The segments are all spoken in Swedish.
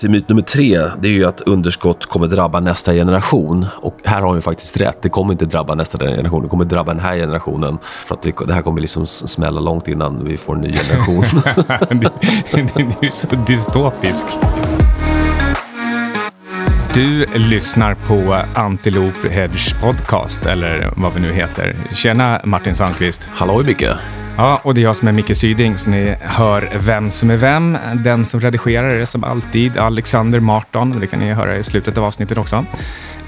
Till myt nummer tre, det är ju att underskott kommer drabba nästa generation. Och här har ju faktiskt rätt. Det kommer inte drabba nästa generation. Det kommer drabba den här generationen. För att det, det här kommer liksom smälla långt innan vi får en ny generation. det, det är ju så dystopisk. Du lyssnar på Antilope Hedge Podcast, eller vad vi nu heter. Tjena Martin Sandqvist. Hallå Micke. Ja, och det är jag som är Micke Syding, så ni hör vem som är vem. Den som redigerar är som alltid Alexander Marton. Det kan ni höra i slutet av avsnittet också.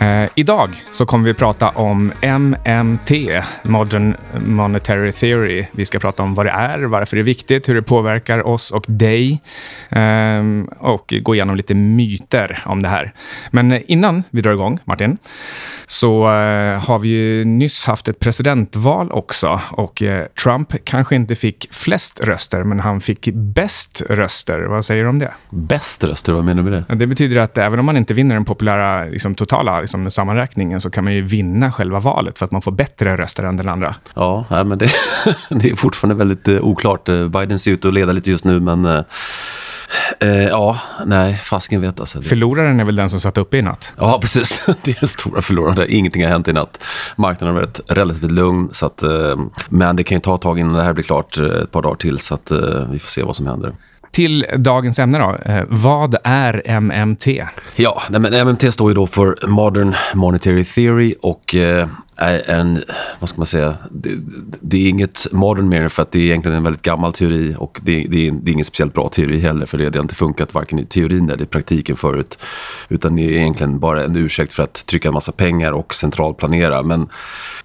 Eh, idag så kommer vi prata om MMT, Modern Monetary Theory. Vi ska prata om vad det är, varför det är viktigt, hur det påverkar oss och dig eh, och gå igenom lite myter om det här. Men innan vi drar igång, Martin, så eh, har vi ju nyss haft ett presidentval också och eh, Trump kanske inte fick flest röster, men han fick bäst röster. Vad säger du om det? Bäst röster? Vad menar du med det? Det betyder att även om man inte vinner den populära liksom, totala liksom, sammanräkningen så kan man ju vinna själva valet för att man får bättre röster än den andra. Ja, men det, det är fortfarande väldigt uh, oklart. Biden ser ut att leda lite just nu, men uh, ja, nej, fasken vet alltså. Förloraren är väl den som satt uppe i natt? Ja, precis. Det är den stora förloraren. Ingenting har hänt i natt. Marknaden har varit relativt lugn, så att, men det kan ju ta ett tag innan det här blir klart, ett par dagar till, så att vi får se vad som händer. Till dagens ämne då. Eh, vad är MMT? Ja, men MMT står ju då för Modern Monetary Theory och eh, en, vad ska man säga, det, det, är inget modern mirror” för att det är egentligen en väldigt gammal teori och det, det, är, det är ingen speciellt bra teori heller för det, det har inte funkat varken i teorin eller i praktiken förut. Utan det är egentligen bara en ursäkt för att trycka en massa pengar och centralplanera. Men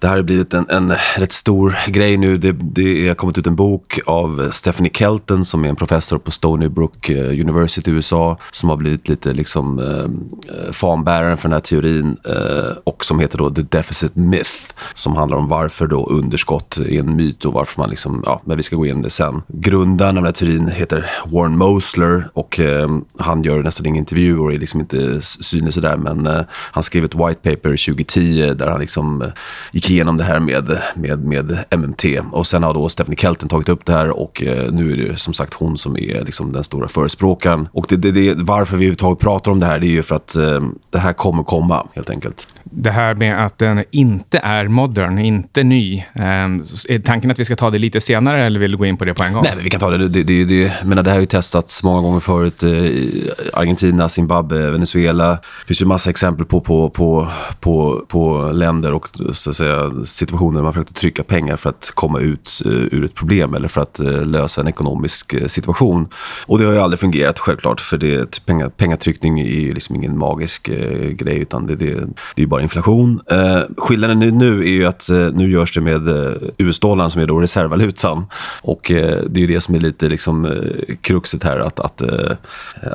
det här har blivit en, en rätt stor grej nu. Det, det har kommit ut en bok av Stephanie Kelton som är en professor på Stony Brook eh, University i USA som har blivit lite liksom eh, fanbäraren för den här teorin eh, och som heter då The Deficit Myth myth som handlar om varför då underskott är en myt och varför man liksom, ja, men vi ska gå in det sen. Grundaren av den här teorin heter Warren Mosler och eh, han gör nästan inga intervjuer och är liksom inte synlig sådär men eh, han skrev ett white paper 2010 där han liksom eh, gick igenom det här med, med, med MMT och sen har då Stephanie Kelton tagit upp det här och eh, nu är det som sagt hon som är liksom den stora förespråkaren. Och det, det, det, varför vi överhuvudtaget pratar om det här det är ju för att eh, det här kommer komma helt enkelt. Det här med att den inte är modern, inte ny. Ehm, är tanken att vi ska ta det lite senare eller vill du gå in på det på en gång? Nej, men vi kan ta det. det, det, det menar, det här har ju testats många gånger förut. i Argentina, Zimbabwe, Venezuela. Det finns ju massa exempel på, på, på, på, på länder och så att säga, situationer där man försökt trycka pengar för att komma ut eh, ur ett problem eller för att eh, lösa en ekonomisk situation. Och det har ju aldrig fungerat självklart för det, pengar, pengatryckning är ju liksom ingen magisk grej utan det, det, det är bara inflation. Eh, skillnaden nu, är ju att eh, nu görs det med eh, US-dollarn som är då reservvalutan. Och eh, det är ju det som är lite liksom eh, kruxet här att, att, eh,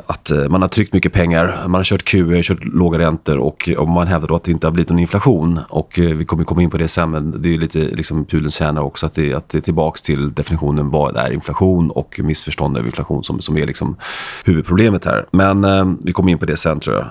att man har tryckt mycket pengar, man har kört QE, kört låga räntor och, och man hävdar då att det inte har blivit någon inflation. Och vi kommer komma in på det sen, men det är lite liksom pudelns kärna också att det, att det är tillbaka till definitionen vad är inflation och missförstånd över inflation som, som är liksom huvudproblemet här. Men vi kommer in på det sen tror jag.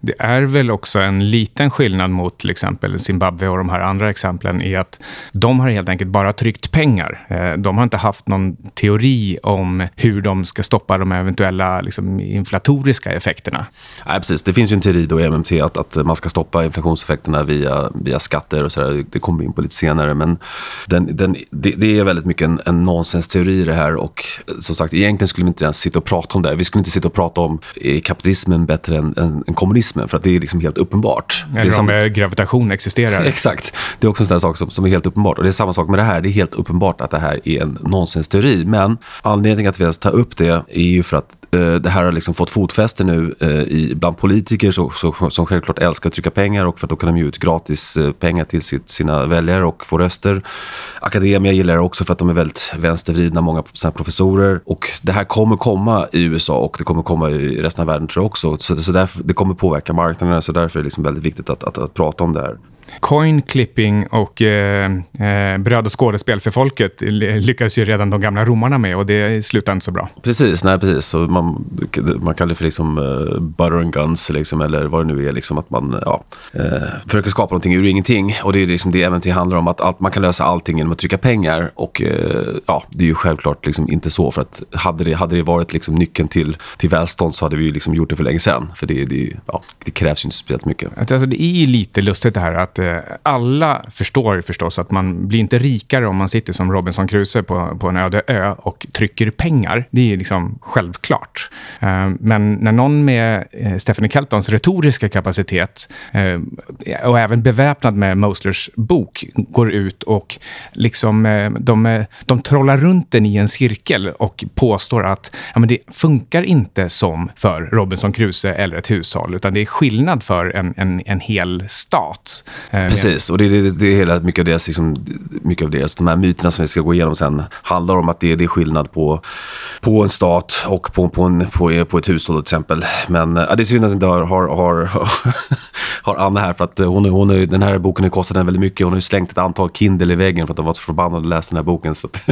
Det är väl också en liten skillnad mot till exempel Zimbabwe och de här andra exemplen i att de har helt enkelt bara tryckt pengar. Eh, de har inte haft någon teori om hur de ska stoppa de eventuella liksom, inflatoriska effekterna. Nej, precis. Det finns ju en teori då i MMT att, att man ska stoppa inflationseffekterna via, via skatter och sådär. Det kommer vi in på lite senare. Men den, den, det, det, är väldigt mycket en, en nonsensteori det här och som sagt, egentligen skulle vi inte ens sitta och prata om det. Vi skulle inte sitta och prata om är kapitalismen bättre än, än, än kommunismen relativismen för att det är liksom helt uppenbart. Eller som, om gravitation existerar. Exakt. Det är också en sån sak som, som, är helt uppenbart. Och det är samma sak med det här. Det är helt uppenbart att det här är en nonsensteori. Men anledningen att vi ens tar upp det är ju för att Eh, det här har liksom fått fotfäste nu eh, i, bland politiker så, så, som självklart älskar att trycka pengar och för att då kan de ge ut gratis eh, pengar till sitt, sina väljare och få röster. Akademia gillar det också för att de är väldigt vänstervridna, många sina professorer. Och det här kommer komma i USA och det kommer komma i resten av världen tror jag också. Så, så därför, det kommer påverka marknaderna, så därför är det liksom väldigt viktigt att, att, att prata om det här coin clipping och eh, eh, bröd och skådespel för folket lyckades ju redan de gamla romarna med och det slutade inte så bra. Precis, nej precis. Så man, man kallar det för liksom, uh, butter and guns liksom, eller vad det nu är. Liksom, att man ja, uh, försöker skapa någonting ur ingenting. Och det är liksom det MNT handlar om, att, att man kan lösa allting genom att trycka pengar. Och uh, ja, det är ju självklart liksom inte så. För att hade det, hade det varit liksom nyckeln till, till välstånd så hade vi liksom gjort det för länge sedan. För det, det, ja, det krävs ju inte speciellt mycket. Alltså, det är lite lustigt det här att alla förstår förstås att man blir inte rikare om man sitter som Robinson Crusoe på, på en öde ö och trycker pengar. Det är liksom självklart. Eh, men när någon med eh, Stephanie Keltons retoriska kapacitet eh, och även beväpnad med Moslers bok går ut och liksom eh, de, eh, de trollar runt den i en cirkel och påstår att ja, men det funkar inte som för Robinson Crusoe eller ett hushåll, utan det är skillnad för en, en, en hel stat. Precis, och det, det, det är hela mycket av deras, liksom, mycket av deras, de här myterna som vi ska gå igenom sen, handlar om att det, det är skillnad på, på en stat och på, på, en, på, på ett hushåll till exempel. Men ja, det är synd att inte har, har, har, har Anna här, för att hon, hon, den här boken har kostat henne väldigt mycket. Hon har ju slängt ett antal Kindle i väggen för att de var så förbannade att läsa den här boken. Så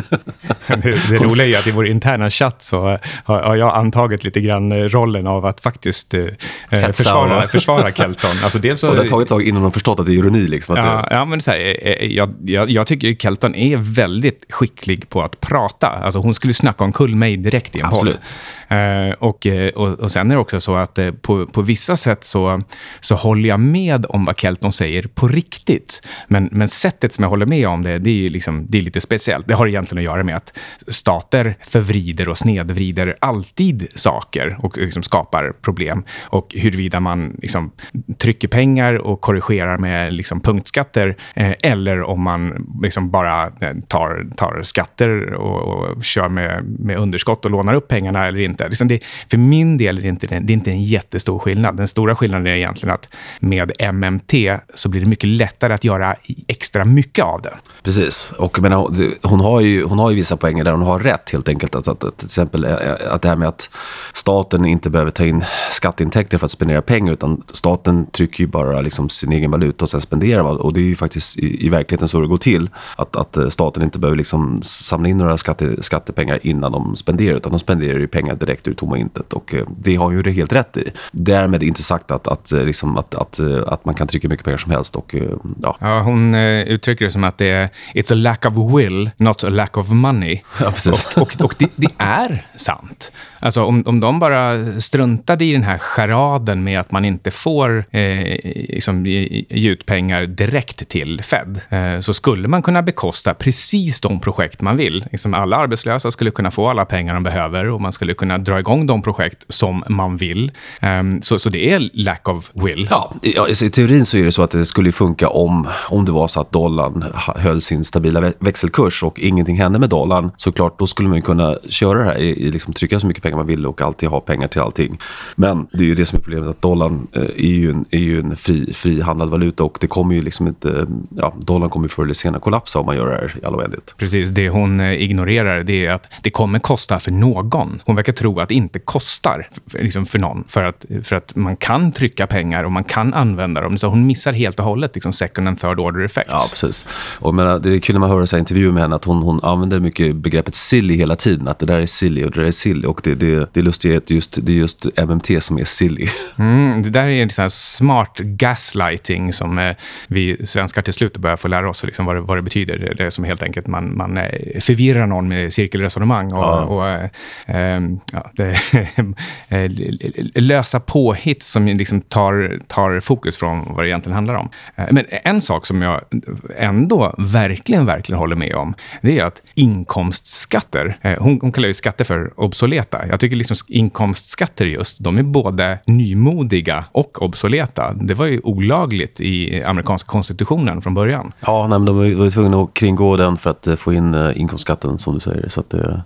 det, det roliga är att i vår interna chatt så har, har jag antagit lite grann rollen av att faktiskt eh, försvara, försvara Kelton. Alltså dels så, och det har tagit ett tag innan de förstått att det är ironi. Liksom, ja, det... ja, men så här, eh, eh, jag, jag, jag tycker Kelton är väldigt skicklig på att prata. Alltså hon skulle snacka omkull mig direkt i en Absolut. podd. Eh, och, eh, och, och sen är det också så att eh, på, på vissa sätt så, så håller jag med om vad Kelton säger på riktigt. Men, men sättet som jag håller med om det, det är, liksom, det är lite speciellt. Det har egentligen att göra med att stater förvrider och snedvrider alltid saker och liksom skapar problem. Och huruvida man liksom trycker pengar och korrigerar med liksom punktskatter eh, eller om man liksom bara tar, tar skatter och, och kör med, med underskott och lånar upp pengarna eller inte inte. Liksom det, för min del är det inte, det är inte en jättestor skillnad. Den stora skillnaden är egentligen att med MMT så blir det mycket lättare att göra extra mycket av det. Precis. Och men, hon, har ju, hon har ju vissa poänger där hon har rätt helt enkelt. Att, att, att, till exempel eh, eh, att det här med att staten inte behöver ta in skatteintäkter för att spendera pengar utan staten trycker ju bara liksom sin egen valuta och sen spenderar man. Och det är ju faktiskt i, i verkligheten så det går till. Att, att eh, staten inte behöver liksom samla in några skatte, skattepengar innan de spenderar utan de spenderar ju pengar direkt ur tomma intet. Och eh, det har ju det helt rätt i. Därmed inte sagt att, att, eh, liksom, att, att, eh, att man kan trycka mycket pengar som helst. Och, ja. Ja, hon uttrycker det som att det är it's a lack of will, not a lack of money. Ja, precis. Och, och, och det, det, är sant. Alltså om, om de bara struntade i den här charaden med att man inte får eh, liksom, ge ut pengar direkt till Fed, eh, så skulle man kunna bekosta precis de projekt man vill. Liksom alla arbetslösa skulle kunna få alla pengar de behöver och man skulle kunna dra igång de projekt som man vill. Um, så, så det är lack of will. Ja, i, i teorin så är det så att det skulle funka om, om det var så att dollarn höll sin stabila växelkurs och ingenting hände med dollarn. Såklart, då skulle man kunna köra det här, i, i liksom, trycka så mycket pengar man vill och alltid ha pengar till allting. Men det är ju det som är problemet, att dollarn eh, är ju en, är ju en fri, frihandlad valuta och det kommer ju liksom inte, ja, dollarn kommer förr eller senare kollapsa om man gör det här i all oändlighet. Precis, det hon eh, ignorerar det är att det kommer kosta för någon. Hon verkar tro att det inte kostar för, liksom för någon. För att, för att man kan trycka pengar och man kan använda dem. Så hon missar helt och hållet liksom second and third order effects. Ja, precis. Och menar, det är kul när man hör så intervjuer med henne att hon, hon använder mycket begreppet silly hela tiden. Att det där är silly och det där är silly. Och det, det, det är lustigt att just, det är just MMT som är silly. Mm, det där är en sån smart gaslighting som eh, vi svenskar till slut börjar få lära oss liksom vad, det, vad det betyder. Det är som helt enkelt man, man eh, förvirrar någon med cirkelresonemang. Och, ja. och eh, ehm, ja, eh, lösa påhitt som liksom tar, tar fokus från vad det egentligen handlar om. Eh, men en sak som jag ändå verkligen, verkligen håller med om, det är att inkomstskatter, eh, hon, hon kallar ju skatter för obsoleta. Jag tycker liksom inkomstskatter just, de är både nymodiga och obsoleta. Det var ju olagligt i amerikanska konstitutionen från början. Ja, nej, men de var ju tvungna att kringgå den för att få in inkomstskatten, som du säger. Så att det,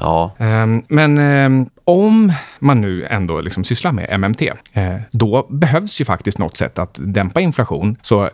ja. Um, men eh, om man nu ändå liksom sysslar med MMT, eh, då behövs ju faktiskt något sätt att dämpa inflation. Så eh,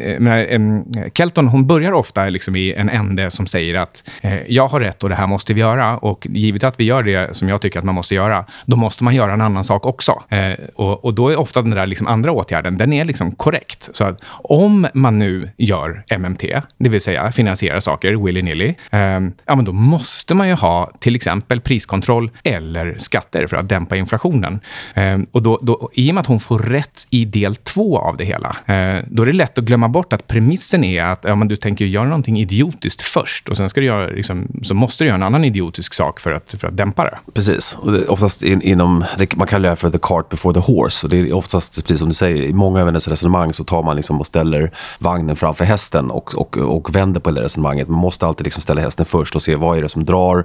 eh, ehm, Kelton hon börjar ofta liksom i en ände som säger att eh, jag har rätt och det här måste vi göra. Och givet att vi gör det som jag tycker att man måste göra, då måste man göra en annan sak också. Eh, och, och, då är ofta den där liksom andra åtgärden, den är liksom korrekt. Så att om man nu gör MMT, det vill säga finansierar saker willy-nilly, eh, ja, men då måste man ju ha till exempel priskontroll eller skatter för att dämpa inflationen. Eh, och då, då, I och med att hon får rätt i del två av det hela, eh, då är det lätt att glömma bort att premissen är att ja, men du tänker göra någonting idiotiskt först och sen ska du göra, liksom, så måste du göra en annan idiotisk sak för att, för att dämpa det. Precis. Och det, oftast in, inom, det, man kallar det för the cart before the horse. Och det är oftast, precis som du säger, i många av hennes resonemang så tar man liksom och ställer vagnen framför hästen och, och, och vänder på det resonemanget. Man måste alltid liksom ställa hästen först och se vad är det som drar.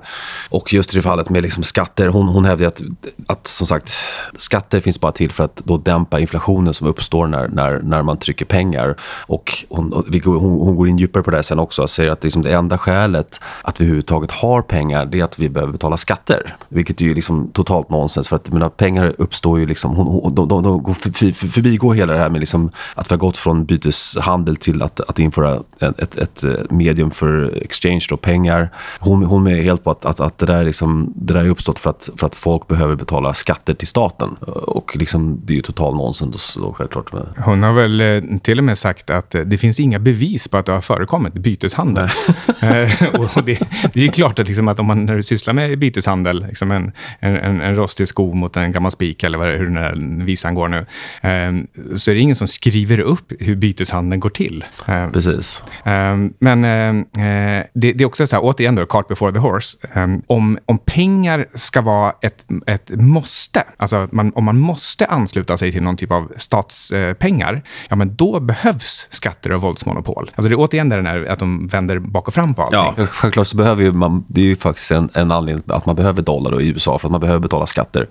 Och just i det fallet med liksom skatter, hon, hon hävdar att, att som sagt, skatter finns bara till för att då dämpa inflationen som uppstår när, när, när man trycker pengar. Och hon, hon, hon går in djupare på det sen också och säger att liksom det enda skälet att vi överhuvudtaget har pengar, det är att vi behöver betala skatter. Vilket är ju liksom totalt nonsens, för att mina pengar uppstår ju liksom, hon, hon, de, de, de går förbi, förbigår hela det här med liksom att vi har gått från byteshandel till att, att införa ett, ett, ett medium för exchange, då, pengar. Hon, hon är helt på att, att, att det, där liksom, det där är uppstått för att, för att folk behöver betala skatter till staten. Och liksom, det är ju total nonsens då, självklart. Hon har väl eh, till och med sagt att eh, det finns inga bevis på att det har förekommit byteshandel. Eh, och det, det är klart att, liksom att om man när du sysslar med byteshandel, liksom en, en, en rostig sko mot en gammal spik eller vad, hur den här visan går nu, så är det ingen som skriver upp hur byteshandeln går till. Precis. men det, det, är också så här, återigen då, cart before the horse. om, om pengar ska vara ett, ett måste, alltså man, om man måste ansluta sig till någon typ av statspengar, ja men då behövs skatter och våldsmonopol. Alltså det är återigen det här att de vänder bak och fram på allting. Ja, självklart så behöver ju man, det är ju faktiskt en, en anledning att man behöver dollar i USA för att man behöver betala skatter.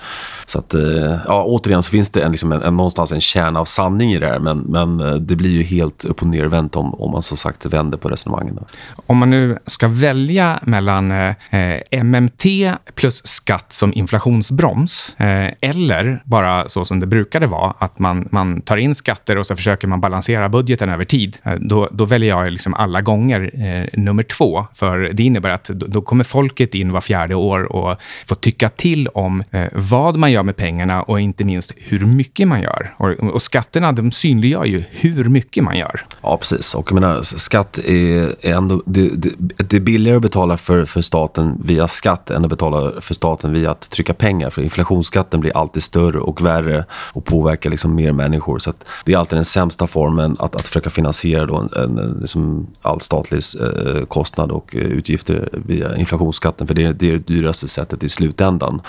Så att, eh, ja, återigen så finns det en, liksom en, en, någonstans en kärna av sanning i det här, men, men eh, det blir ju helt upp och nervänt om, om man som sagt vänder på resonemangen. Om man nu ska välja mellan eh, MMT plus skatt som inflationsbroms, eh, eller bara så som det brukade vara, att man, man tar in skatter och så försöker man balansera budgeten över tid, eh, då, då väljer jag liksom alla gånger eh, nummer två. För det innebär att då, då kommer folket in var fjärde år och får tycka till om eh, vad man gör med pengarna och inte minst hur mycket man gör. Och, och skatterna de synliggör ju hur mycket man gör. Ja, precis. Och jag menar, skatt är, är ändå... Det, det, det är billigare att betala för, för staten via skatt än att betala för staten via att trycka pengar. För inflationsskatten blir alltid större och värre och påverkar liksom mer människor. Så det är alltid den sämsta formen att, att försöka finansiera då en, en, liksom all statlig eh, kostnad och eh, utgifter via inflationsskatten. För det är, det är det dyraste sättet i slutändan.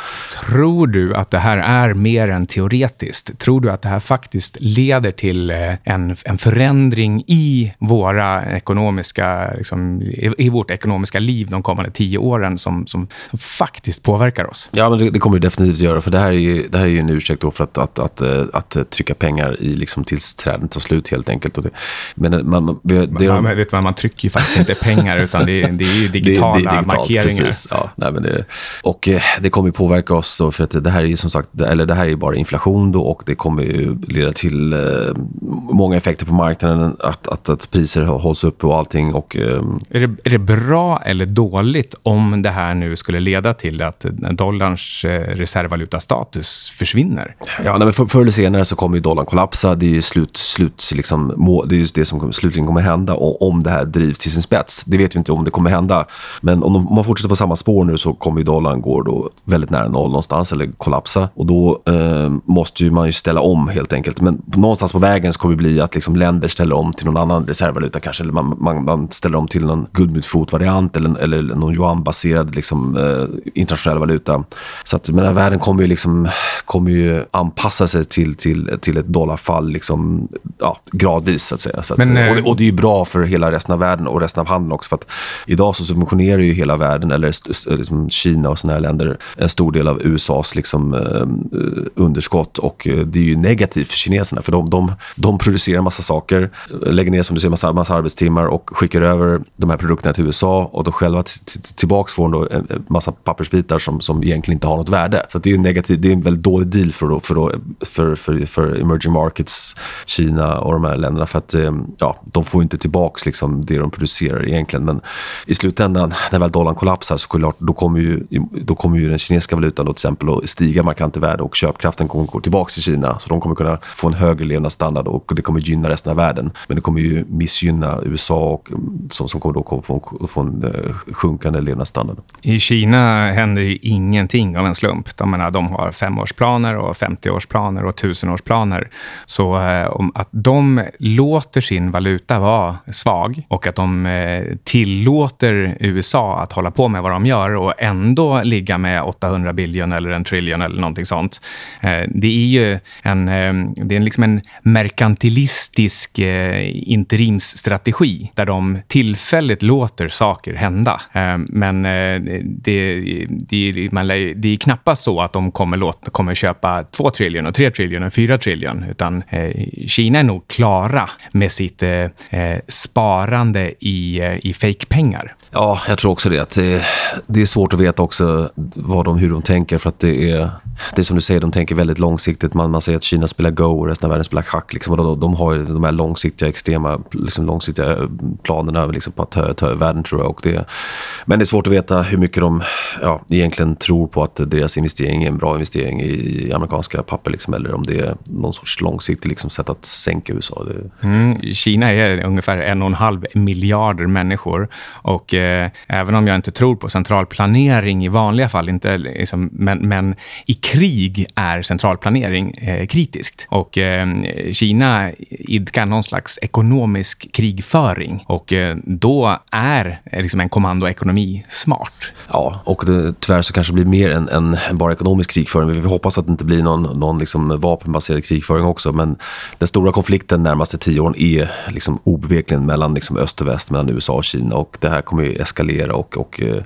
Tror du att det här är mer än teoretiskt? Tror du att det här faktiskt leder till eh, en, en förändring i våra ekonomiska, liksom, i, i, vårt ekonomiska liv de kommande tio åren som, som, som faktiskt påverkar oss? Ja, men det, det kommer det definitivt göra. För det här är ju, det här är ju en ursäkt då för att, att, att, att, att trycka pengar i liksom tills träden tar slut helt enkelt. Och det, men man, man, det, man, man, vet man, man trycker ju faktiskt inte pengar utan det, det är ju digitala det, det är digitalt, markeringar. Precis, ja, nej, men det, och eh, det kommer påverka oss då, för att det här är som sagt, eller det här är bara inflation då och det kommer ju leda till eh, många effekter på marknaden, att, att, att priser hålls uppe och allting. Och, eh, är, det, är det bra eller dåligt om det här nu skulle leda till att Eh, dollarns eh, reservvalutastatus försvinner? Ja, nej, men för, förr eller senare så kommer ju dollarn kollapsa. Det är ju slut, slut, liksom, må, det, är just det som slutligen kommer hända om det här drivs till sin spets. Det vet vi inte om det kommer hända. Men om, om man fortsätter på samma spår nu så kommer ju dollarn gå då väldigt nära noll någonstans eller kollapsa. Och då eh, måste man ju ställa om helt enkelt. Men någonstans på vägen så kommer det bli att liksom länder ställer om till någon annan reservvaluta kanske. Eller man, man, man ställer om till någon guldmyntfotvariant eller, eller någon yuanbaserad liksom, eh, internationell valuta. Så att men världen kommer ju, liksom, kommer ju anpassa sig till, till, till ett dollarfall liksom, ja, gradvis. Så att säga. Så att, men, och, eh, och, det är ju bra för hela resten av världen och resten av handeln också. För att idag så subventionerar ju hela världen, eller liksom Kina och sådana här länder, en stor del av USAs liksom, eh, underskott. Och eh, det är ju negativt för kineserna, för de, de, de producerar massa saker, lägger ner som du säger massa, massa arbetstimmar och skickar över de här produkterna till USA och då själva tillbaks får en massa pappersbitar som, som egentligen inte har något värde. Så det är en negativ, det är en väldigt dålig deal för, för, för, för, för emerging markets, Kina och de här länderna. För att eh, ja, de får inte tillbaka liksom det de producerar egentligen. Men i slutändan, när väl dollarn kollapsar, så klart, då kommer ju, då kommer ju den kinesiska valutan då till exempel att stiga markant i värde och köpkraften kommer att gå tillbaka till Kina. Så de kommer kunna få en högre levnadsstandard och det kommer gynna resten av världen. Men det kommer ju missgynna USA och, som, som kommer då få, få en eh, sjunkande levnadsstandard. I Kina händer ju ingenting av en slump. De, menar, de har femårsplaner och 50-årsplaner och tusenårsplaner. Så eh, om att de låter sin valuta vara svag och att de eh, tillåter USA att hålla på med vad de gör och ändå ligga med 800 biljon eller en trillion eller någonting sånt. Eh, det är ju en, eh, det är liksom en merkantilistisk eh, interimsstrategi där de tillfälligt låter saker hända. Eh, men eh, det, det, man, det är knappast så att de kommer, låta, kommer köpa 2 triljon, och 3 triljon och 4 triljon. utan eh, Kina är nog klara med sitt eh, eh, sparande i, eh, i fejkpengar. Ja, jag tror också det. Att det, det är svårt att veta också vad de, hur de tänker för att det är det är som du säger, de tänker väldigt långsiktigt. Man, man säger att Kina spelar Go och resten av världen spelar schack. Liksom, de, de har ju de här långsiktiga, extrema liksom, långsiktiga planerna liksom, på att ta, ta över världen, tror jag. Och det, men det är svårt att veta hur mycket de ja, egentligen tror på att deras investering är en bra investering i, amerikanska papper. Liksom, eller om det är någon sorts långsiktigt liksom, sätt att sänka USA. Mm, Kina är ungefär en och en halv miljarder människor. Och eh, även om jag inte tror på central planering i vanliga fall, inte, liksom, men, men i krig är centralplanering eh, kritiskt. Och eh, Kina idkar någon slags ekonomisk krigföring och eh, då är liksom en kommandoekonomi smart. Ja, och det, tyvärr så kanske det blir mer än, än bara ekonomisk krigföring. Vi hoppas att det inte blir någon, någon liksom vapenbaserad krigföring också. Men den stora konflikten närmaste tio åren är liksom obevekligen mellan liksom öst och väst, mellan USA och Kina. Och det här kommer ju eskalera och, och eh,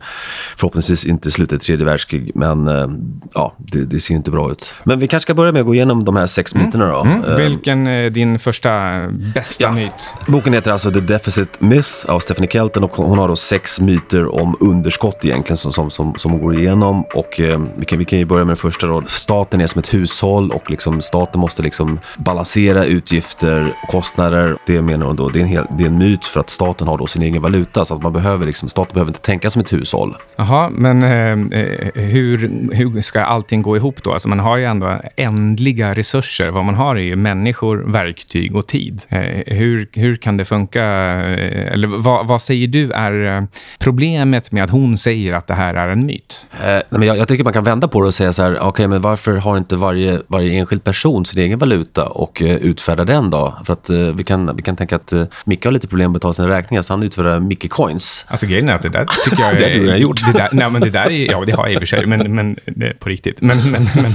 förhoppningsvis inte sluta i tredje världskrig. Men eh, ja, det, det, ser inte bra ut. Men vi kanske ska börja med att gå igenom de här sex mm. myterna då. Mm. Vilken är din första bästa ja. myt? Boken heter alltså The Deficit Myth av Stephanie Kelton och hon har då sex myter om underskott egentligen som, som, som, som går igenom. Och eh, vi, kan, vi kan ju börja med den första då. Staten är som ett hushåll och liksom staten måste liksom balansera utgifter och kostnader. Det menar hon då, det är, en hel, det är en myt för att staten har då sin egen valuta så att man behöver liksom, staten behöver inte tänka som ett hushåll. Jaha, men eh, eh hur, hur ska allting gå ihop då? Alltså man har ju ändå ändliga resurser. Vad man har är ju människor, verktyg och tid. Eh, hur, hur kan det funka? Eh, eller vad, vad, säger du är eh, problemet med att hon säger att det här är en myt? Eh, men jag, tycker man kan vända på det och säga så här, okay, men varför har inte varje, varje enskild person sin egen valuta och eh, utfärdar den då? För att eh, vi, kan, vi kan tänka att eh, Micke har lite problem med att betala sina räkningar, så han utfärdar Micke Coins. Alltså grejen är att det där tycker jag är... det har du redan gjort. Det där, nej, men det där är, ja, det har jag i och för sig, men, men på riktigt. Men, men, men,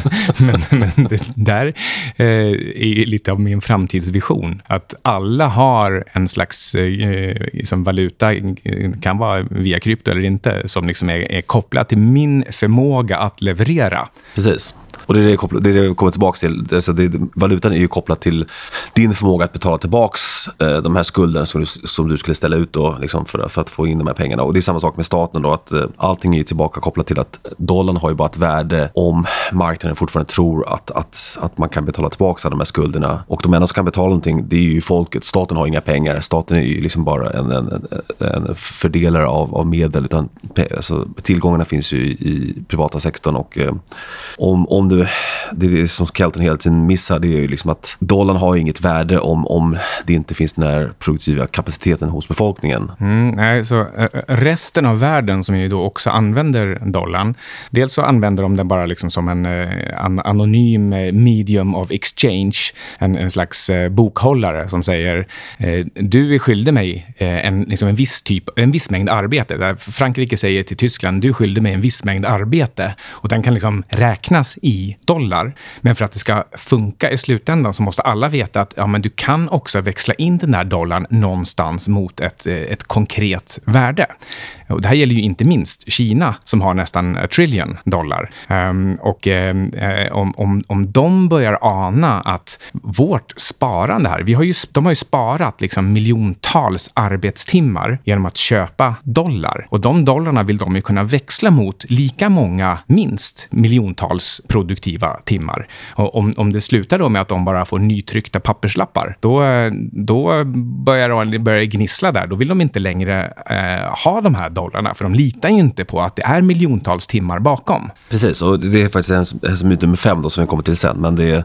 men, men det där eh, är lite av min framtidsvision. Att alla har en slags eh, liksom valuta, kan vara via krypto eller inte, som liksom är, är kopplad till min förmåga att leverera. Precis. Och det är det, kopplat, det, är det jag kommer tillbaka till. Alltså det, valutan är ju kopplad till din förmåga att betala tillbaka eh, de här skulderna som du, som du skulle ställa ut då, liksom för, för, att få in de här pengarna. Och det är samma sak med staten då, att eh, allting är tillbaka kopplat till att dollarn har ju bara ett värde om marknaden fortfarande tror att, att, att man kan betala tillbaka de här skulderna. Och de enda som kan betala någonting, det är ju folket. Staten har inga pengar. Staten är ju liksom bara en, en, en fördelare av, av medel. Utan, alltså, tillgångarna finns ju i, i privata sektorn och eh, om, om det, det är som Kelton hela tiden missar, det är ju liksom att dollarn har inget värde om, om det inte finns den här produktiva kapaciteten hos befolkningen. Mm, nej, så eh, eh, resten av världen som ju då också använder dollarn, dels så använder de den bara liksom som en eh, an, anonym medium of exchange, en, en slags bokhållare som säger du är skyldig mig en, liksom en viss typ, en viss mängd arbete. Frankrike säger till Tyskland, du skyldig mig en viss mängd arbete och den kan liksom räknas i dollar. Men för att det ska funka i slutändan så måste alla veta att ja, men du kan också växla in den där dollarn någonstans mot ett, eh, ett konkret värde. Och det här gäller ju inte minst Kina som har nästan a trillion dollar. Um, och um, om, om, om de börjar ana att vårt sparande här, vi har ju, de har ju sparat liksom miljontals arbetstimmar genom att köpa dollar. Och de dollarna vill de ju kunna växla mot lika många, minst, miljontals produktiva timmar. Och om, om det slutar då med att de bara får nytryckta papperslappar, då, då börjar det börjar gnissla där. Då vill de inte längre eh, ha de här dollarna, dollarna, för de litar ju inte på att det är miljontals timmar bakom. Precis, och det är faktiskt en, en myt nummer fem då, som vi kommer till sen. Men det är,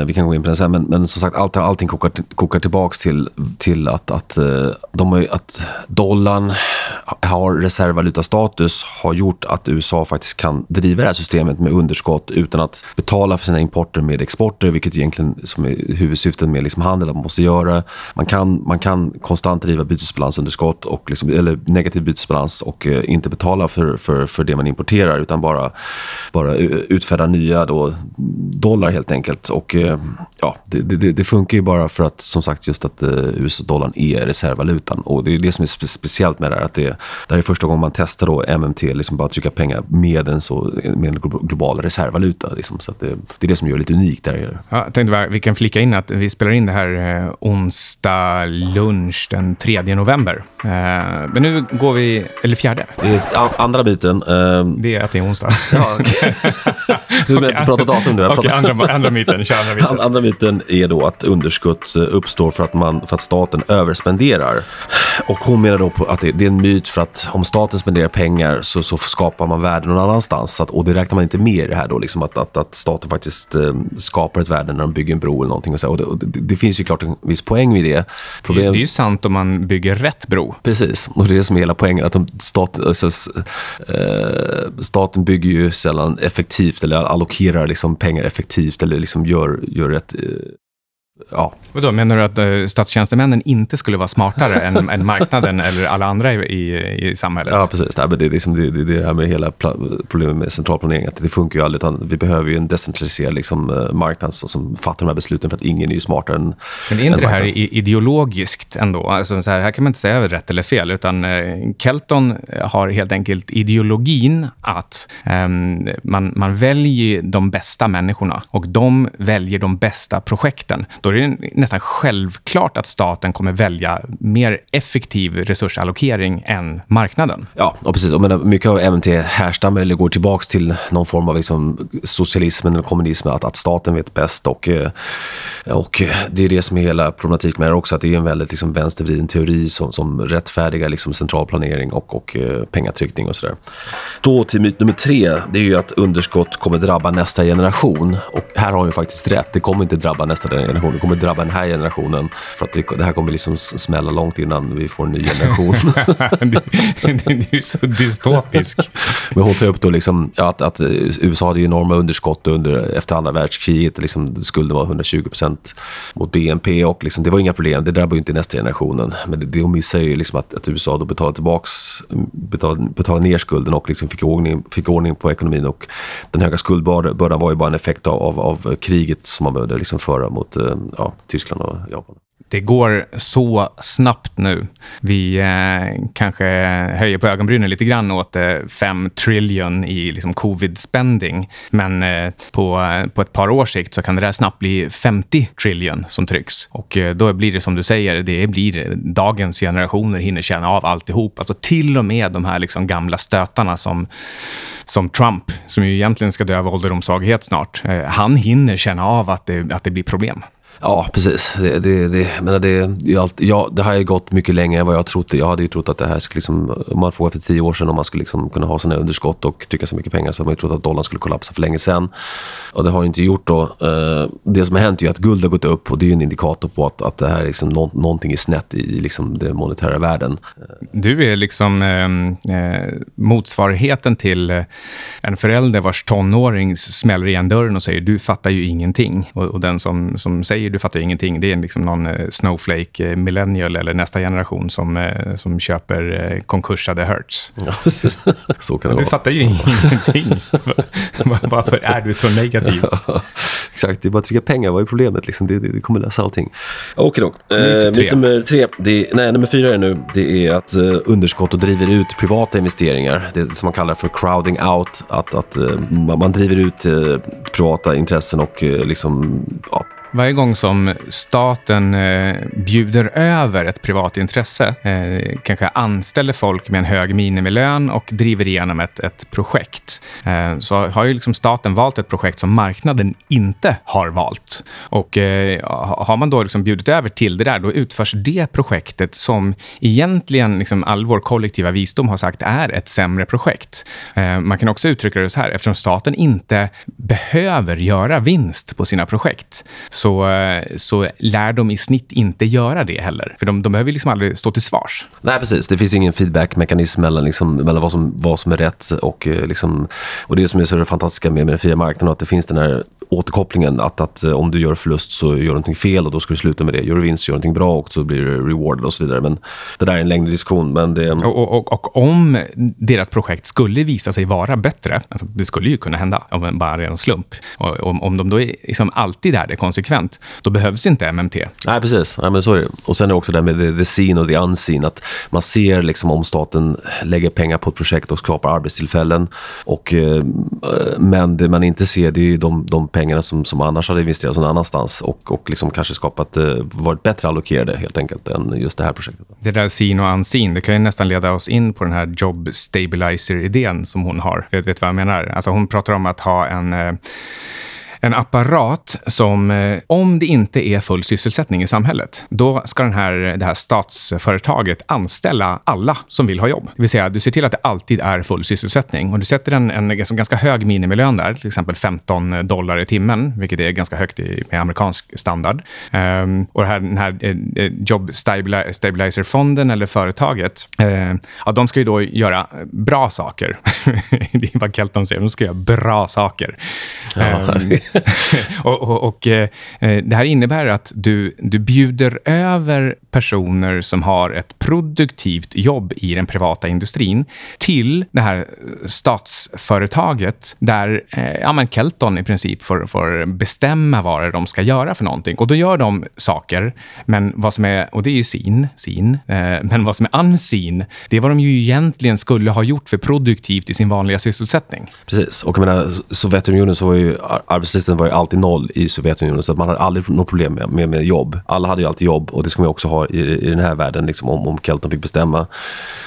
eh, vi kan gå in på den sen. Men, men som sagt, allt, allting kokar, kokar tillbaka till, till att, att, eh, de har, att dollarn har reservvalutastatus har gjort att USA faktiskt kan driva det här systemet med underskott utan att betala för sina importer med exporter, vilket egentligen som är huvudsyftet med liksom handel att man måste göra. Man kan, man kan konstant driva bytesbalansunderskott, och liksom, eller negativ bytesbalans och eh, inte betala för, för, för det man importerar utan bara, bara eh, utfärda nya då, dollar helt enkelt. Och eh, ja, det, det, det, funkar ju bara för att som sagt just att eh, USA-dollarn är reservvalutan. Och det är det som är spe speciellt med det här. Att det, det här är första gången man testar då MMT, liksom bara trycka pengar med en, så, med en global reservvaluta. Liksom. Så det, det är det som gör det lite unikt. Där. Ja, jag tänkte bara, vi kan flika in att vi spelar in det här eh, onsdag lunch den 3 november. Eh, men nu går vi, eller fjärde. andra biten. Eh, det är att det är onsdag. Ja, okay. du behöver inte prata datum nu. Okay, andra, andra myten, kör andra myten. andra myten är då att underskott eh, uppstår för att, man, för att staten överspenderar. Och hon menar då på att det, det är en myt för att om staten spenderar pengar så, så skapar man värde någon annanstans. Att, och det räknar man inte med i det här då, liksom att, att, att staten faktiskt eh, skapar ett värde när de bygger en bro eller någonting. Och så. Och det, och det, det, finns ju klart en viss poäng vid det. Problem... Det är ju sant om man bygger rätt bro. Precis, och det är det som är hela poängen. Att de stat, alltså, eh, staten bygger ju sällan effektivt eller allokerar liksom pengar effektivt eller liksom gör, gör rätt eh, ja. Vadå, menar du att uh, statstjänstemännen inte skulle vara smartare än, än, marknaden eller alla andra i, i samhället? Ja, precis. Det, det, är liksom det, det, det här med hela problemet med centralplanering, att det funkar ju aldrig. Utan vi behöver ju en decentraliserad liksom, uh, marknad som fattar de här besluten för att ingen är ju smartare än Men är inte det här ideologiskt ändå? Alltså, så här, här kan man inte säga rätt eller fel, utan uh, Kelton har helt enkelt ideologin att um, man, man väljer de bästa människorna och de väljer de bästa projekten. Då är det nästan självklart att staten kommer välja mer effektiv resursallokering än marknaden. Ja, och precis. Och eh, mycket av MMT härstammar eller går tillbaka till någon form av liksom socialismen eller kommunismen, att, att staten vet bäst. Och, eh, och det är det som är hela problematiken med det också, att det är en väldigt liksom vänstervriden teori som, som rättfärdigar liksom centralplanering och, och eh, pengatryckning och sådär. Då till myt nummer tre, det är ju att underskott kommer drabba nästa generation. Och här har hon faktiskt rätt, det kommer inte drabba nästa generation kommer drabba den här generationen. För att det, här kommer liksom smälla långt innan vi får en ny generation. du är så dystopisk. Men hon tar upp då liksom, att, att, USA hade enorma underskott under, efter andra världskriget. Liksom, skulden var 120 procent mot BNP och liksom, det var inga problem. Det drabbar ju inte nästa generationen. Men det, det hon missar ju liksom att, att USA då betalade tillbaks, betalade, betalade ner skulden och liksom fick, ordning, fick ordning på ekonomin. Och den höga skuldbördan var ju bara en effekt av, av, av kriget som man behövde liksom föra mot eh, ja, Tyskland och Japan. Det går så snabbt nu. Vi eh, kanske höjer på ögonbrynen lite grann åt eh, 5 trillion i liksom, covid-spending. Men eh, på, på ett par års sikt så kan det där snabbt bli 50 trillion som trycks. Och eh, då blir det som du säger, det blir eh, dagens generationer hinner känna av alltihop. Alltså till och med de här liksom, gamla stötarna som, som Trump, som ju egentligen ska dö av ålderdomssvaghet snart. Eh, han hinner känna av att det, att det blir problem. Ja, precis. Det, det, det, men det, det, ja, det har ju gått mycket längre än vad jag trodde. Jag hade ju trott att det här skulle, liksom, om man får för tio år sedan, om man skulle liksom kunna ha sina underskott och trycka så mycket pengar, så hade man ju trott att dollarn skulle kollapsa för länge sedan. Och det har inte gjort då. Eh, det som har hänt är att guld har gått upp och det är en indikator på att, att det här liksom, nå, någonting är snett i, liksom den monetära världen. Du är liksom ehm, eh, motsvarigheten till eh, en förälder vars tonåring smäller igen dörren och säger du fattar ju ingenting. Och, och den som, som säger du fattar ju ingenting. Det är liksom någon eh, snowflake eh, millennial eller nästa generation som, eh, som köper konkursade Hertz. Ja, så kan det du vara. fattar ju ingenting. Varför är du så negativ? Ja, exakt, det är bara att trycka pengar. Vad är problemet? Liksom? Det, det, det kommer lösa allting. Okej då. Eh, myt nummer tre. Det, nej, nummer fyra är nu. Det är att eh, underskott och driver ut privata investeringar. Det som man kallar för crowding out. Att, att eh, man driver ut eh, privata intressen och liksom, ja, varje gång som staten eh, bjuder över ett privat intresse, eh, kanske anställer folk med en hög minimilön och driver igenom ett, ett projekt, eh, så har ju liksom staten valt ett projekt som marknaden inte har valt. Och eh, har man då liksom bjudit över till det där, då utförs det projektet som egentligen liksom all vår kollektiva visdom har sagt är ett sämre projekt. Eh, man kan också uttrycka det så här, eftersom staten inte behöver göra vinst på sina projekt, så, så lär de i snitt inte göra det heller. För de, de behöver liksom aldrig stå till svars. Nej, precis. Det finns ingen feedbackmekanism mellan, liksom, mellan vad, som, vad som är rätt och, eh, liksom, och det som är så det fantastiska med, med den fria marknaden, att det finns den här återkopplingen att, att eh, om du gör förlust så gör du någonting fel och då ska du sluta med det. Gör du vinst gör du någonting bra och så blir du rewarded och så vidare. Men det där är en längre diskussion. Men det... och, och, och, och om deras projekt skulle visa sig vara bättre, alltså det skulle ju kunna hända om bara är en slump, och om, om de då är, liksom alltid är det konsekvent, då behövs inte MMT. Nej, precis. Nej, men så är det. Och sen är det också det med the, the seen och the unseen. Att man ser liksom om staten lägger pengar på ett projekt och skapar arbetstillfällen. Och, eh, men det man inte ser det är de, de pengarna som, som annars hade investerats någon annanstans och, och liksom kanske skapat, eh, varit bättre allokerade helt enkelt än just det här projektet. Det där seen och unseen, det kan ju nästan leda oss in på den här job stabilizer-idén som hon har. Vet du vad jag menar? Alltså hon pratar om att ha en eh, en apparat som, eh, om det inte är full sysselsättning i samhället, då ska den här, det här statsföretaget anställa alla som vill ha jobb. Det vill säga, du ser till att det alltid är full sysselsättning och du sätter en, en ganska hög minimilön där, till exempel 15 dollar i timmen, vilket är ganska högt i, med amerikansk standard. Um, och här, den här eh, Job Stabilizer-fonden eller företaget, eh, ja, de ska ju då göra bra saker. det är vad Kelton säger, de ska göra bra saker. Ja, um, och, och, och eh, det här innebär att du, du bjuder över personer som har ett produktivt jobb i den privata industrin till det här eh, statsföretaget där eh, ja, men Kelton i princip får, får bestämma vad de ska göra för någonting. Och då gör de saker, men vad som är, och det är ju sin, sin, eh, men vad som är unseen, det är vad de ju egentligen skulle ha gjort för produktivt i sin vanliga sysselsättning. Precis, och jag menar, Sovjetunionen så var ju arbetslösheten var ju alltid noll i Sovjetunionen, så man hade aldrig något problem med, med, med, jobb. Alla hade ju alltid jobb och det ska man också ha i, i den här världen, liksom, om, om Kelton fick bestämma.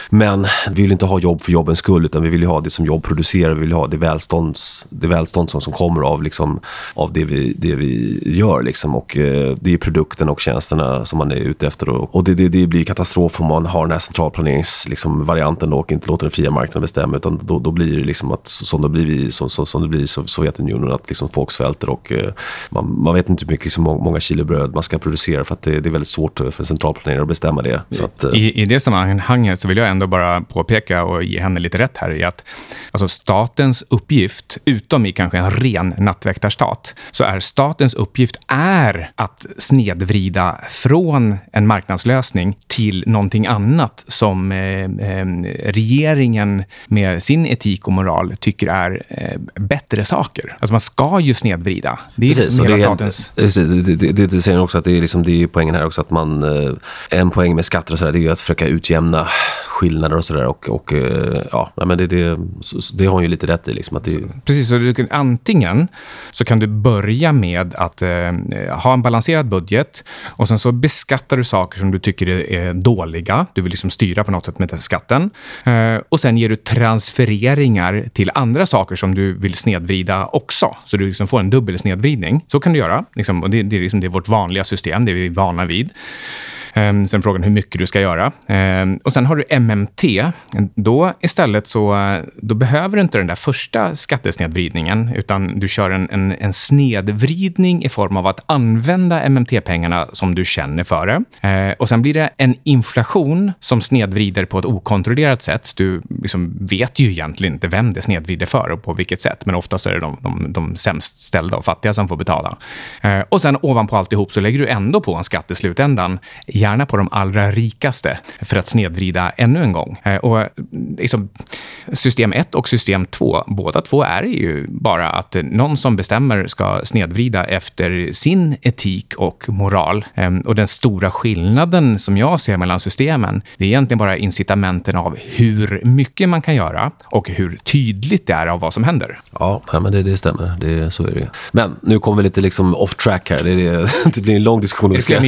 Men vi vill inte ha jobb för jobbens skull, utan vi vill ha det som jobb producerar. Vi vill ha det, välstånds, det välstånd som, som kommer av, liksom, av det, vi, det vi gör. Liksom. Och, eh, det är produkten och tjänsterna som man är ute efter. Och, och det, det, det, blir katastrof om man har den här centralplaneringsvarianten liksom, och inte låter den fria marknaden bestämma. Utan då, då blir det liksom att, som det blir i som, som, som det blir i Sovjetunionen, att liksom folk svälter och eh, man, man vet inte hur mycket, liksom, många kilo bröd man ska producera för att det, det är väldigt svårt för centralplanerare att bestämma det. Att. Eh, I, I det sammanhanget så vill jag ändå bara påpeka och ge henne lite rätt här i att alltså statens uppgift, utom i kanske en ren nattväktarstat, så är statens uppgift är att snedvrida från en marknadslösning till någonting annat som eh, eh, regeringen med sin etik och moral tycker är eh, bättre saker. Alltså man ska ju snedvrida. Det är precis, liksom hela det statens... Precis, det, det, det, det säger också att det är, liksom, det är poängen här också att man... En poäng med skatter och sådär, det är att försöka utjämna skillnader och sådär. Och, och, ja, men det, det, det har hon ju lite rätt i. Liksom, att det... Precis, så du kan, antingen så kan du börja med att eh, ha en balanserad budget och sen så beskattar du saker som du tycker är Eh, dåliga. Du vill liksom styra på något sätt med skatten. Eh, och sen ger du transfereringar till andra saker som du vill snedvrida också. Så du liksom får en dubbel snedvridning. Så kan du göra. Liksom, och det, det, är liksom, det är vårt vanliga system, det är vi vana vid. Ehm, sen frågan hur mycket du ska göra. Ehm, och sen har du MMT. Då istället så då behöver du inte den där första skattesnedvridningen, utan du kör en, en, en snedvridning i form av att använda MMT-pengarna som du känner för det. Ehm, och sen blir det en inflation som snedvrider på ett okontrollerat sätt. Du liksom vet ju egentligen inte vem det snedvrider för och på vilket sätt, men oftast är det de, de, de sämst ställda och fattiga som får betala. Och sen ovanpå alltihop så lägger du ändå på en skatt i slutändan, gärna på de allra rikaste, för att snedvrida ännu en gång. Uh, och liksom, system 1 och system 2, båda två är ju bara att någon som bestämmer ska snedvrida efter sin etik och moral. Um, och den stora skillnaden som jag ser mellan systemen, det är egentligen bara incitamenten av hur mycket man kan göra och hur tydligt det är av vad som händer. Ja, men det, det stämmer. Det, så är det. Men nu kommer vi lite liksom off track här. Det, det, det blir en lång diskussion. Är det fler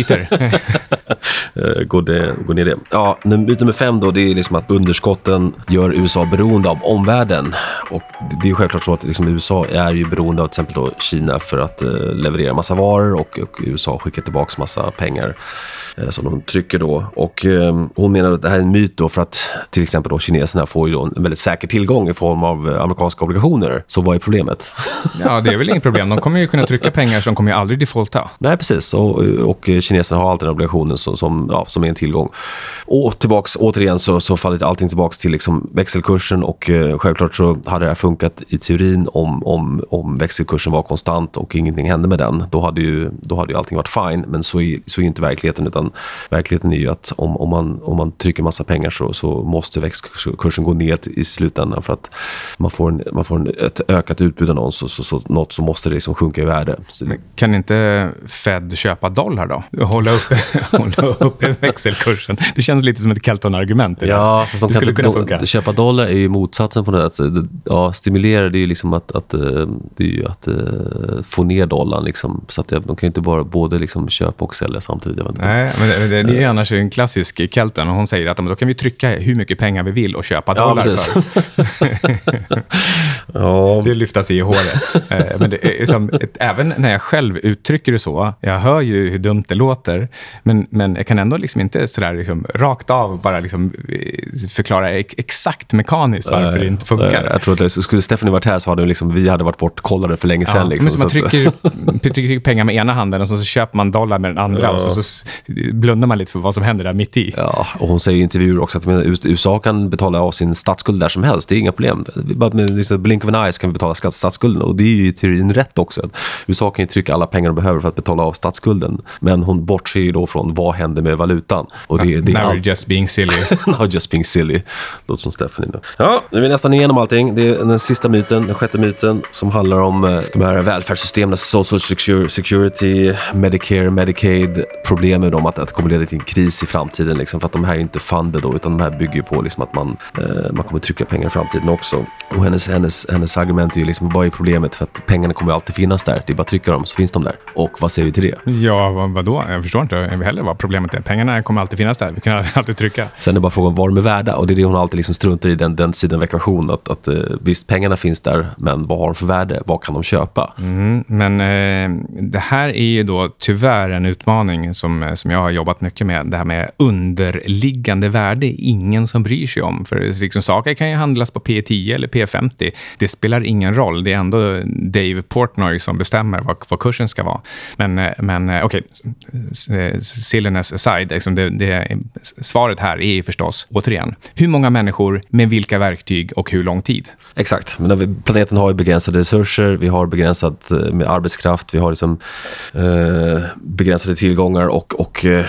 myter? går, det, går ner det. Ja, nummer fem då, det är liksom att underskotten gör USA beroende av omvärlden. Och det är självklart så att liksom USA är ju beroende av till exempel då Kina för att uh, leverera massa varor och, och USA skickar tillbaka massa pengar uh, som de trycker då. Och um, hon menar att det här är en myt då för att till exempel då kineserna får ju då en väldigt säker tillgång i form av uh, amerikanska obligationer. Så vad är problemet? ja, det är väl inget problem. De kommer ju kunna trycka pengar som kommer ju aldrig defaulta. Nej, precis. Och, och kineserna har alltid en obligation som, som, ja, som är en tillgång. Och tillbaks, återigen så, så faller allting tillbaka till liksom växelkursen och eh, självklart så hade det här funkat i teorin om, om, om växelkursen var konstant och ingenting hände med den. Då hade ju, då hade ju allting varit fine, men så är, så är inte verkligheten. Utan verkligheten är ju att om, om, man, om man trycker massa pengar så, så måste växelkursen gå ner i slutändan för att man får, en, man får en, ett ökat utbud av någon, så, så, så, något så måste det liksom sjunka i värde. Kan inte Fed köpa dollar då? Hålla uppe, hålla uppe växelkursen? Det känns lite som ett Kelton-argument. Ja, fast de det skulle kunna funka. Köpa dollar är ju motsatsen på det. Ja, stimulera det är ju liksom att, att, eh, det är ju att uh, få ner dollarn. Liksom. Så att de kan ju inte bara både liksom köpa och sälja samtidigt. Nej, men det, det, det är annars en klassisk Kelton. Hon säger att då kan vi trycka hur mycket pengar vi vill och köpa dollar ja, för. ja. Det lyftas i håret. Eh, men det är som, ett, även när jag själv uttrycker det så, jag hör ju hur dumt det låter, men, men jag kan ändå liksom inte sådär liksom, rakt av bara liksom eh, förklara exakt mekaniskt varför nej, det inte funkar. Nej, jag tror att skulle Stephanie varit här så hade liksom, vi hade varit bortkollade för länge sedan. Ja, liksom, men så man trycker, trycker pengar med ena handen och så, så köper man dollar med den andra ja. och så, så, blundar man lite för vad som händer där mitt i. Ja, och hon säger i intervjuer också att USA kan betala av sin statsskuld där som helst. Det är inga problem. Bara med liksom blink of an eye så kan vi betala statsskulden. Och det är ju i teorin rätt också. USA kan ju trycka alla pengar de behöver för att betala av statsskulden. Men hon bortser ju då från vad händer med valutan. Och det, det är all... just being silly. Now just being silly. Låter som Stephanie. Då. Ja, nu är vi nästan igenom allting. Det är den sista myten, den sjätte myten, som handlar om eh, de här välfärdssystemen, social security, Medicare, Medicaid. Problemet med dem att, att det kommer leda till en kris i framtiden. Liksom, för att de här är inte funded då, utan de här bygger på liksom, att man, eh, man kommer trycka pengar i framtiden också. Och hennes, hennes, hennes argument är ju liksom, vad är problemet? För att pengarna kommer alltid finnas där. Det är bara att trycka dem så finns de där. Och vad säger vi till det? Ja, vad, vadå? Jag förstår inte heller vad problemet är. Pengarna kommer alltid finnas där. Vi kan alltid trycka. Sen är det bara frågan vad de är värda. Och det är det hon alltid liksom struntar i, den, den sidan av ekvationen. Att, att, eh, visst, pengarna finns där, men vad har de för värde? Vad kan de köpa? Mm, men eh, det här är ju då tyvärr en utmaning som, som jag har jobbat mycket med. Det här med underliggande värde. Ingen som bryr sig om. För liksom, saker kan ju handlas på P10 eller P50. Det spelar ingen roll. Det är ändå Dave Portnoy som bestämmer vad, vad kursen ska vara. Men, eh, men eh, okej, okay silliness aside, liksom det, det, svaret här är förstås, återigen, hur många människor, med vilka verktyg och hur lång tid? Exakt. Men planeten har ju begränsade resurser, vi har begränsat eh, med arbetskraft, vi har liksom, eh, begränsade tillgångar och, och eh,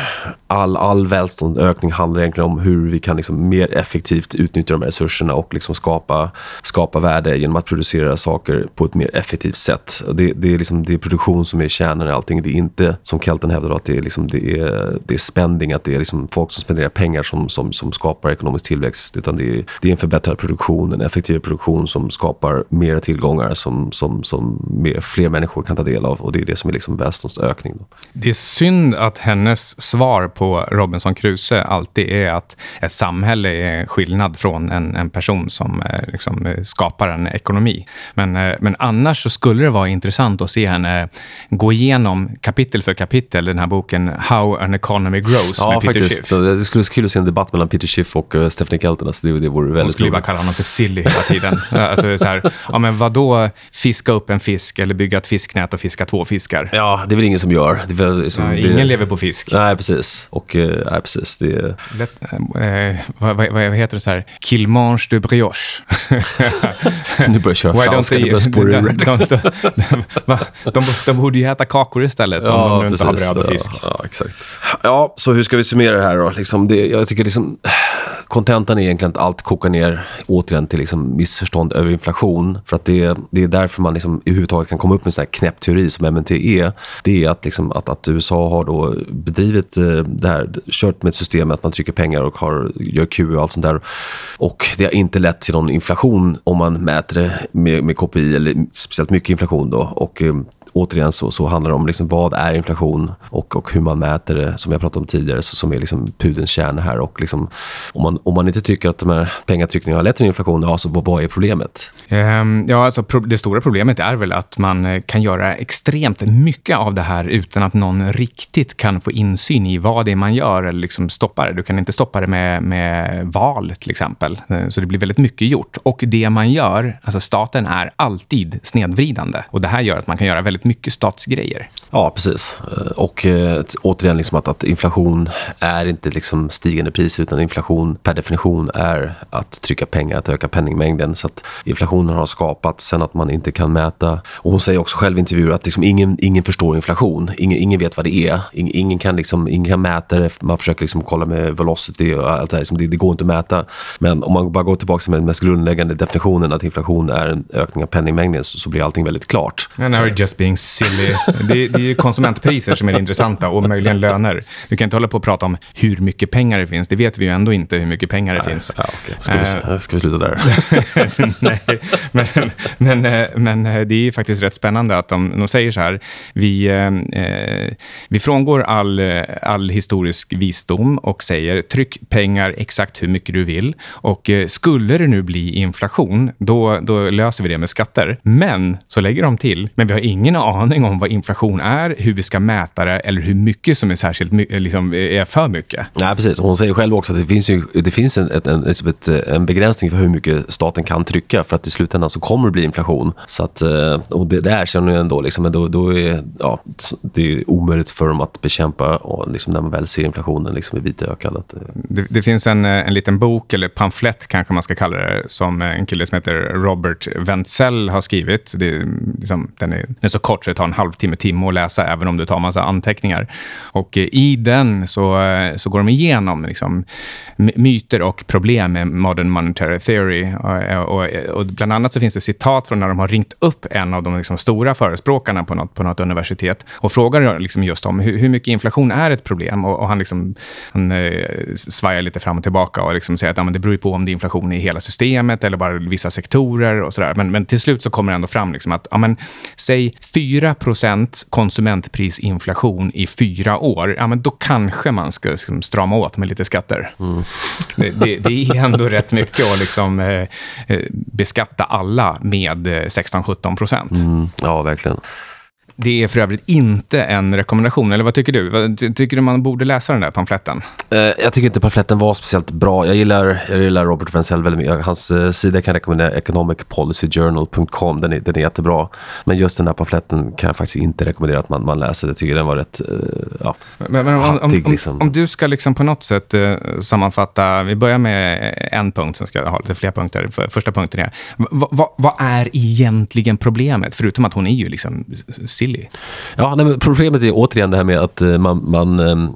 all, all välståndsökning handlar egentligen om hur vi kan liksom mer effektivt utnyttja de här resurserna och liksom skapa, skapa värde genom att producera saker på ett mer effektivt sätt. Det, det, är, liksom, det är produktion som är kärnan i allting. Det är inte, som Kelton hävdar, att det är, liksom, det är, det är spending, att det är liksom folk som spenderar pengar som, som, som skapar ekonomisk tillväxt. Utan det är, det är en förbättrad produktion, en effektivare produktion som skapar mer tillgångar som, som, som mer, fler människor kan ta del av. Och det är det som är liksom välståndsökning. Det är synd att hennes svar på Robinson Crusoe alltid är att ett samhälle är skillnad från en, en person som eh, liksom, skapar en ekonomi. Men, eh, men annars så skulle det vara intressant att se henne gå igenom kapitel för kapitel den här boken How an economy grows Ja, med Peter faktiskt. Schiff. Det skulle vara kul att se en debatt mellan Peter Schiff och uh, Stephanie Kelton. Alltså det, det vore väldigt skulle ju bara kalla honom för silly hela tiden. alltså, så här, ja, men vadå fiska upp en fisk eller bygga ett fisknät och fiska två fiskar? Ja, det är väl ingen som gör. Det väl, liksom, Ja, det, ingen lever på fisk. Nej, precis. Och, uh, nej, precis. Det, Lätt, eh, vad, vad, vad heter det så här? Kilmange de brioche. nu börjar jag köra franska, det börjar spåra de, ur. de, de, de, va? de, de borde ju äta kakor istället om de nu inte har bröd och fisk. Ja, ja, exakt. Ja, så hur ska vi summera det här då? Liksom det, jag tycker liksom, kontentan är egentligen att allt kokar ner återigen till liksom missförstånd över inflation. För att det, det är därför man liksom överhuvudtaget kan komma upp med en sån här knäpp teori som MNT är. Det är att, liksom, att, att USA har då bedrivit eh, det här, kört med ett system att man trycker pengar och har, gör QE och allt sånt där. Och det har inte lett till någon inflation om man mäter det med, med KPI eller speciellt mycket inflation då. Och, eh, återigen så, så handlar det om liksom vad är inflation och, och hur man mäter det, som vi har pratat om tidigare, så, som är liksom pudelns kärna här. Och liksom, om, man, om man inte tycker att de här pengatryckningarna har lett till inflation, ja, så vad, vad är problemet? Ehm, ja, alltså, pro- det stora problemet är väl att man eh, kan göra extremt mycket av det här utan att någon riktigt kan få insyn i vad det är man gör eller liksom stoppa det. Du kan inte stoppa det med, med val, till exempel. Eh, så det blir väldigt mycket gjort. Och det man gör, alltså staten är alltid snedvridande. Och det här gör att man kan göra väldigt mycket statsgrejer. Ja, precis. Eh, Och eh, återigen, liksom att, att inflation är inte liksom stigande priser utan inflation per definition är att trycka pengar, att öka penningmängden. Så att inflationen har skapat sen att man inte kan mäta. Och hon säger också själv i intervjuer att liksom ingen, ingen förstår inflation. Ingen, ingen vet vad det är. Ingen, ingen, kan, liksom, ingen kan mäta det. Man försöker liksom kolla med velocity och allt det här. Liksom det, det går inte att mäta. Men om man bara går tillbaka till den mest grundläggande definitionen att inflation är en ökning av penningmängden så, så blir allting väldigt klart. And now just being silly. Det, det är ju konsumentpriser som är det intressanta och möjligen löner. Du kan inte hålla på och prata om hur mycket pengar det finns. Det vet vi ju ändå inte hur mycket pengar det finns. Ja, okej. ska, vi, ska vi sluta där? Nej, men, men, eh, men eh, det är faktiskt rätt spännande att de, de säger så här. Vi, eh, eh, vi frångår all, eh, all historisk visdom och säger tryck pengar exakt hur mycket du vill. Och eh, skulle det nu bli inflation, då, då löser vi det med skatter. Men så lägger de till, men vi har ingen aning om vad inflation är, hur vi ska mäta det eller hur mycket som är särskilt eh, liksom, är för mycket. Nej, precis. Hon säger själv också att det finns, ju, det finns en, en, en, ett, en begränsning för hur mycket staten kan trycka för att i slutändan så kommer det bli inflation. Så att, eh, och det, det erkänner ju ändå, liksom, men då, då är ja, det är omöjligt för dem att bekämpa och liksom, när man väl ser inflationen liksom, i vit ökad. Att, eh, Det, det finns en, eh, en liten bok, eller pamflett kanske man ska kalla det, som en kille som heter Robert Wenzel har skrivit. Det, liksom, den, är, den är så kort så det tar en halvtimme, timme att läsa, även om du tar massa anteckningar. Och eh, i den så, eh, så går de igenom liksom, myter och problem med modern monetary theory. Eh, och, och, och bland annat så finns det citat från när de har ringt upp en av de liksom, stora förespråkarna på något, på något universitet och frågar liksom just om hur, hur mycket inflation är ett problem. Och, och han, liksom, han eh, svajar lite fram och tillbaka och liksom säger att ja, men det beror ju på om det är inflation i hela systemet eller bara vissa sektorer och sådär. Men, men till slut så kommer det ändå fram liksom att ja, men, säg 4% konsumentprisinflation i fyra år. Ja, men då kanske man ska liksom, strama åt med lite skatter. Det, det, det är ändå rätt mycket att liksom, eh, eh, beskatta alla med eh, 16-17 procent. mm, ja, verkligen. Det är för övrigt inte en rekommendation. Eller vad tycker du? Tycker du man borde läsa den där pamfletten? Eh, jag tycker inte pamfletten var speciellt bra. Jag gillar, jag gillar Robert Wenzel väldigt mycket. Hans eh, sida kan jag rekommendera, economicpolicyjournal.com. Den är, den är jättebra. Men just den här pamfletten kan jag faktiskt inte rekommendera att man, man läser. Jag tycker den var rätt, eh, ja, Men, men om, Hattig, om, liksom. om du ska liksom på något sätt eh, sammanfatta, vi börjar med en punkt, sen ska jag ha lite fler punkter. För, första punkten är, vad, vad, vad är egentligen problemet? Förutom att hon är ju liksom billig. Ja, nej, men problemet är återigen det här med att eh, man, man eh,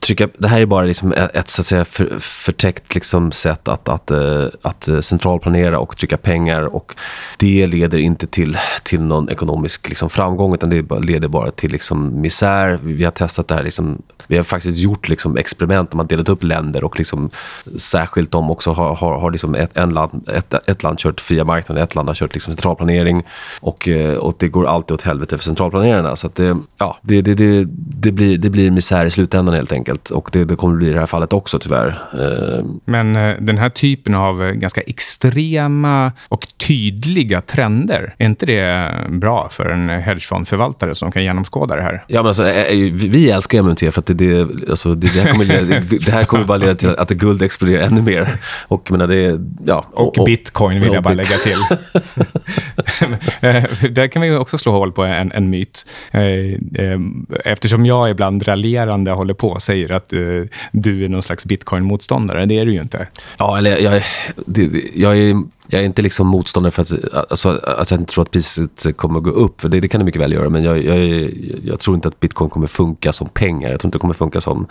trycka, det här är bara liksom ett, så att säga för, förtäckt liksom sätt att, att, eh, att eh, centralplanera och trycka pengar och det leder inte till, till någon ekonomisk liksom framgång utan det leder bara till liksom misär. Vi, vi har testat det här, liksom, vi har faktiskt gjort liksom experiment där man delat upp länder och liksom, särskilt de också har, har, har liksom ett, en land, ett, ett land kört fria marknaden, ett land har kört liksom centralplanering och, eh, och det går alltid åt helvete för centralplanerarna. Så att det, ja, det, det, det, det, blir, det blir misär i slutändan helt enkelt enkelt. Och det, det kommer bli i det här fallet också tyvärr. Eh, Men eh, den här typen av eh, ganska extrema och tydliga trender, är inte det bra för en hedgefondförvaltare som kan genomskåda det här? Ja, men alltså, vi älskar MMT för att det, det, alltså, det, det, här kommer, leda- det här kommer bara leda till att guld exploderar ännu mer. Och, menar, det, ja, Och, bitcoin vill och jag bara bit- lägga till. Eh, där kan vi också slå hål på en, en myt. Eh, eh, eftersom jag ibland raljerande håller på och säger att du är någon slags bitcoin-motståndare. Det är du ju inte. Ja, eller jag, jag, jag, är, jag är inte liksom motståndare för att, alltså, att jag inte tror att priset kommer att gå upp. För det, det kan det mycket väl göra. Men jag, jag, jag tror inte att bitcoin kommer funka som pengar. Jag tror inte det kommer funka som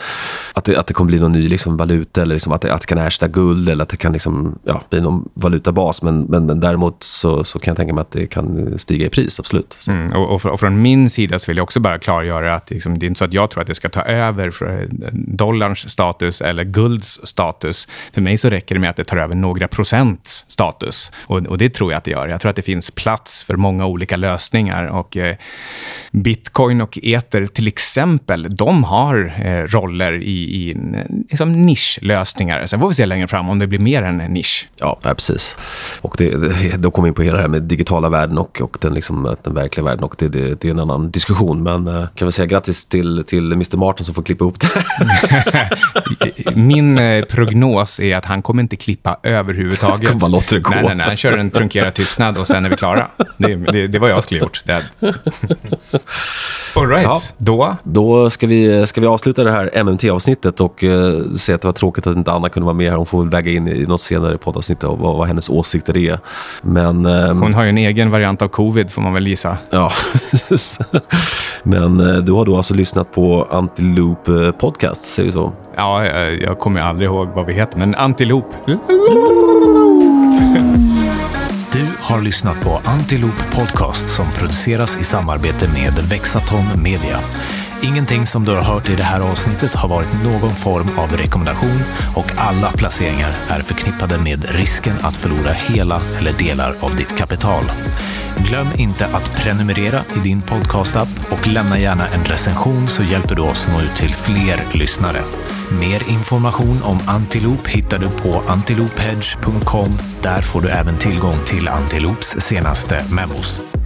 att det, att det kommer bli någon ny liksom, valuta. Eller liksom att, det, att det kan ersätta guld eller att det kan liksom, ja, bli någon valutabas. Men, men, men däremot så, så kan jag tänka mig att det kan stiga i pris, absolut. Mm, och, och, fr- och från min sida så vill jag också bara klargöra att liksom, det är inte så att jag tror att det ska ta över för dollarns status eller gulds status. För mig så räcker det med att det tar över några procents status. Och, och det tror jag att det gör. Jag tror att det finns plats för många olika lösningar. Och eh, Bitcoin och Ether till exempel, de har eh, roller i, i liksom nischlösningar. Sen får vi se längre fram om det blir mer än en nisch. Ja, precis. Och det, det, då kommer vi in på hela det här med digitala världen och, och den, liksom, den verkliga världen. Och det, det, det är en annan diskussion. Men eh, kan vi säga grattis till, till Mr. Martin som får klippa ihop det. Min eh, prognos är att han kommer inte klippa överhuvudtaget. Kommer bara låta det gå. Nej, nej, nej. Han kör en trunkerad tystnad och sen är vi klara. Det, det, det var jag skulle ha gjort. Det. All right, Ja. då. Då ska vi, ska vi avsluta det här MMT-avsnittet och uh, säga att det var tråkigt att inte Anna kunde vara med här. Hon får väl väga in i något senare poddavsnitt och vad, vad hennes åsikter är. Men, ehm, Hon har ju en egen variant av covid, får man väl gissa. ja. Men eh, du har då alltså lyssnat på Antiloop eh, Podcast, säger vi så? Ja, jag, jag kommer aldrig ihåg vad vi heter, men Antilop. Har lyssnat på Antiloop Podcast som produceras i samarbete med Vexatom Media. Ingenting som du har hört i det här avsnittet har varit någon form av rekommendation och alla placeringar är förknippade med risken att förlora hela eller delar av ditt kapital. Glöm inte att prenumerera i din podcastapp och lämna gärna en recension så hjälper du oss nå ut till fler lyssnare. Mer information om Antiloop hittar du på antilophedge.com. Där får du även tillgång till Antiloops senaste memos.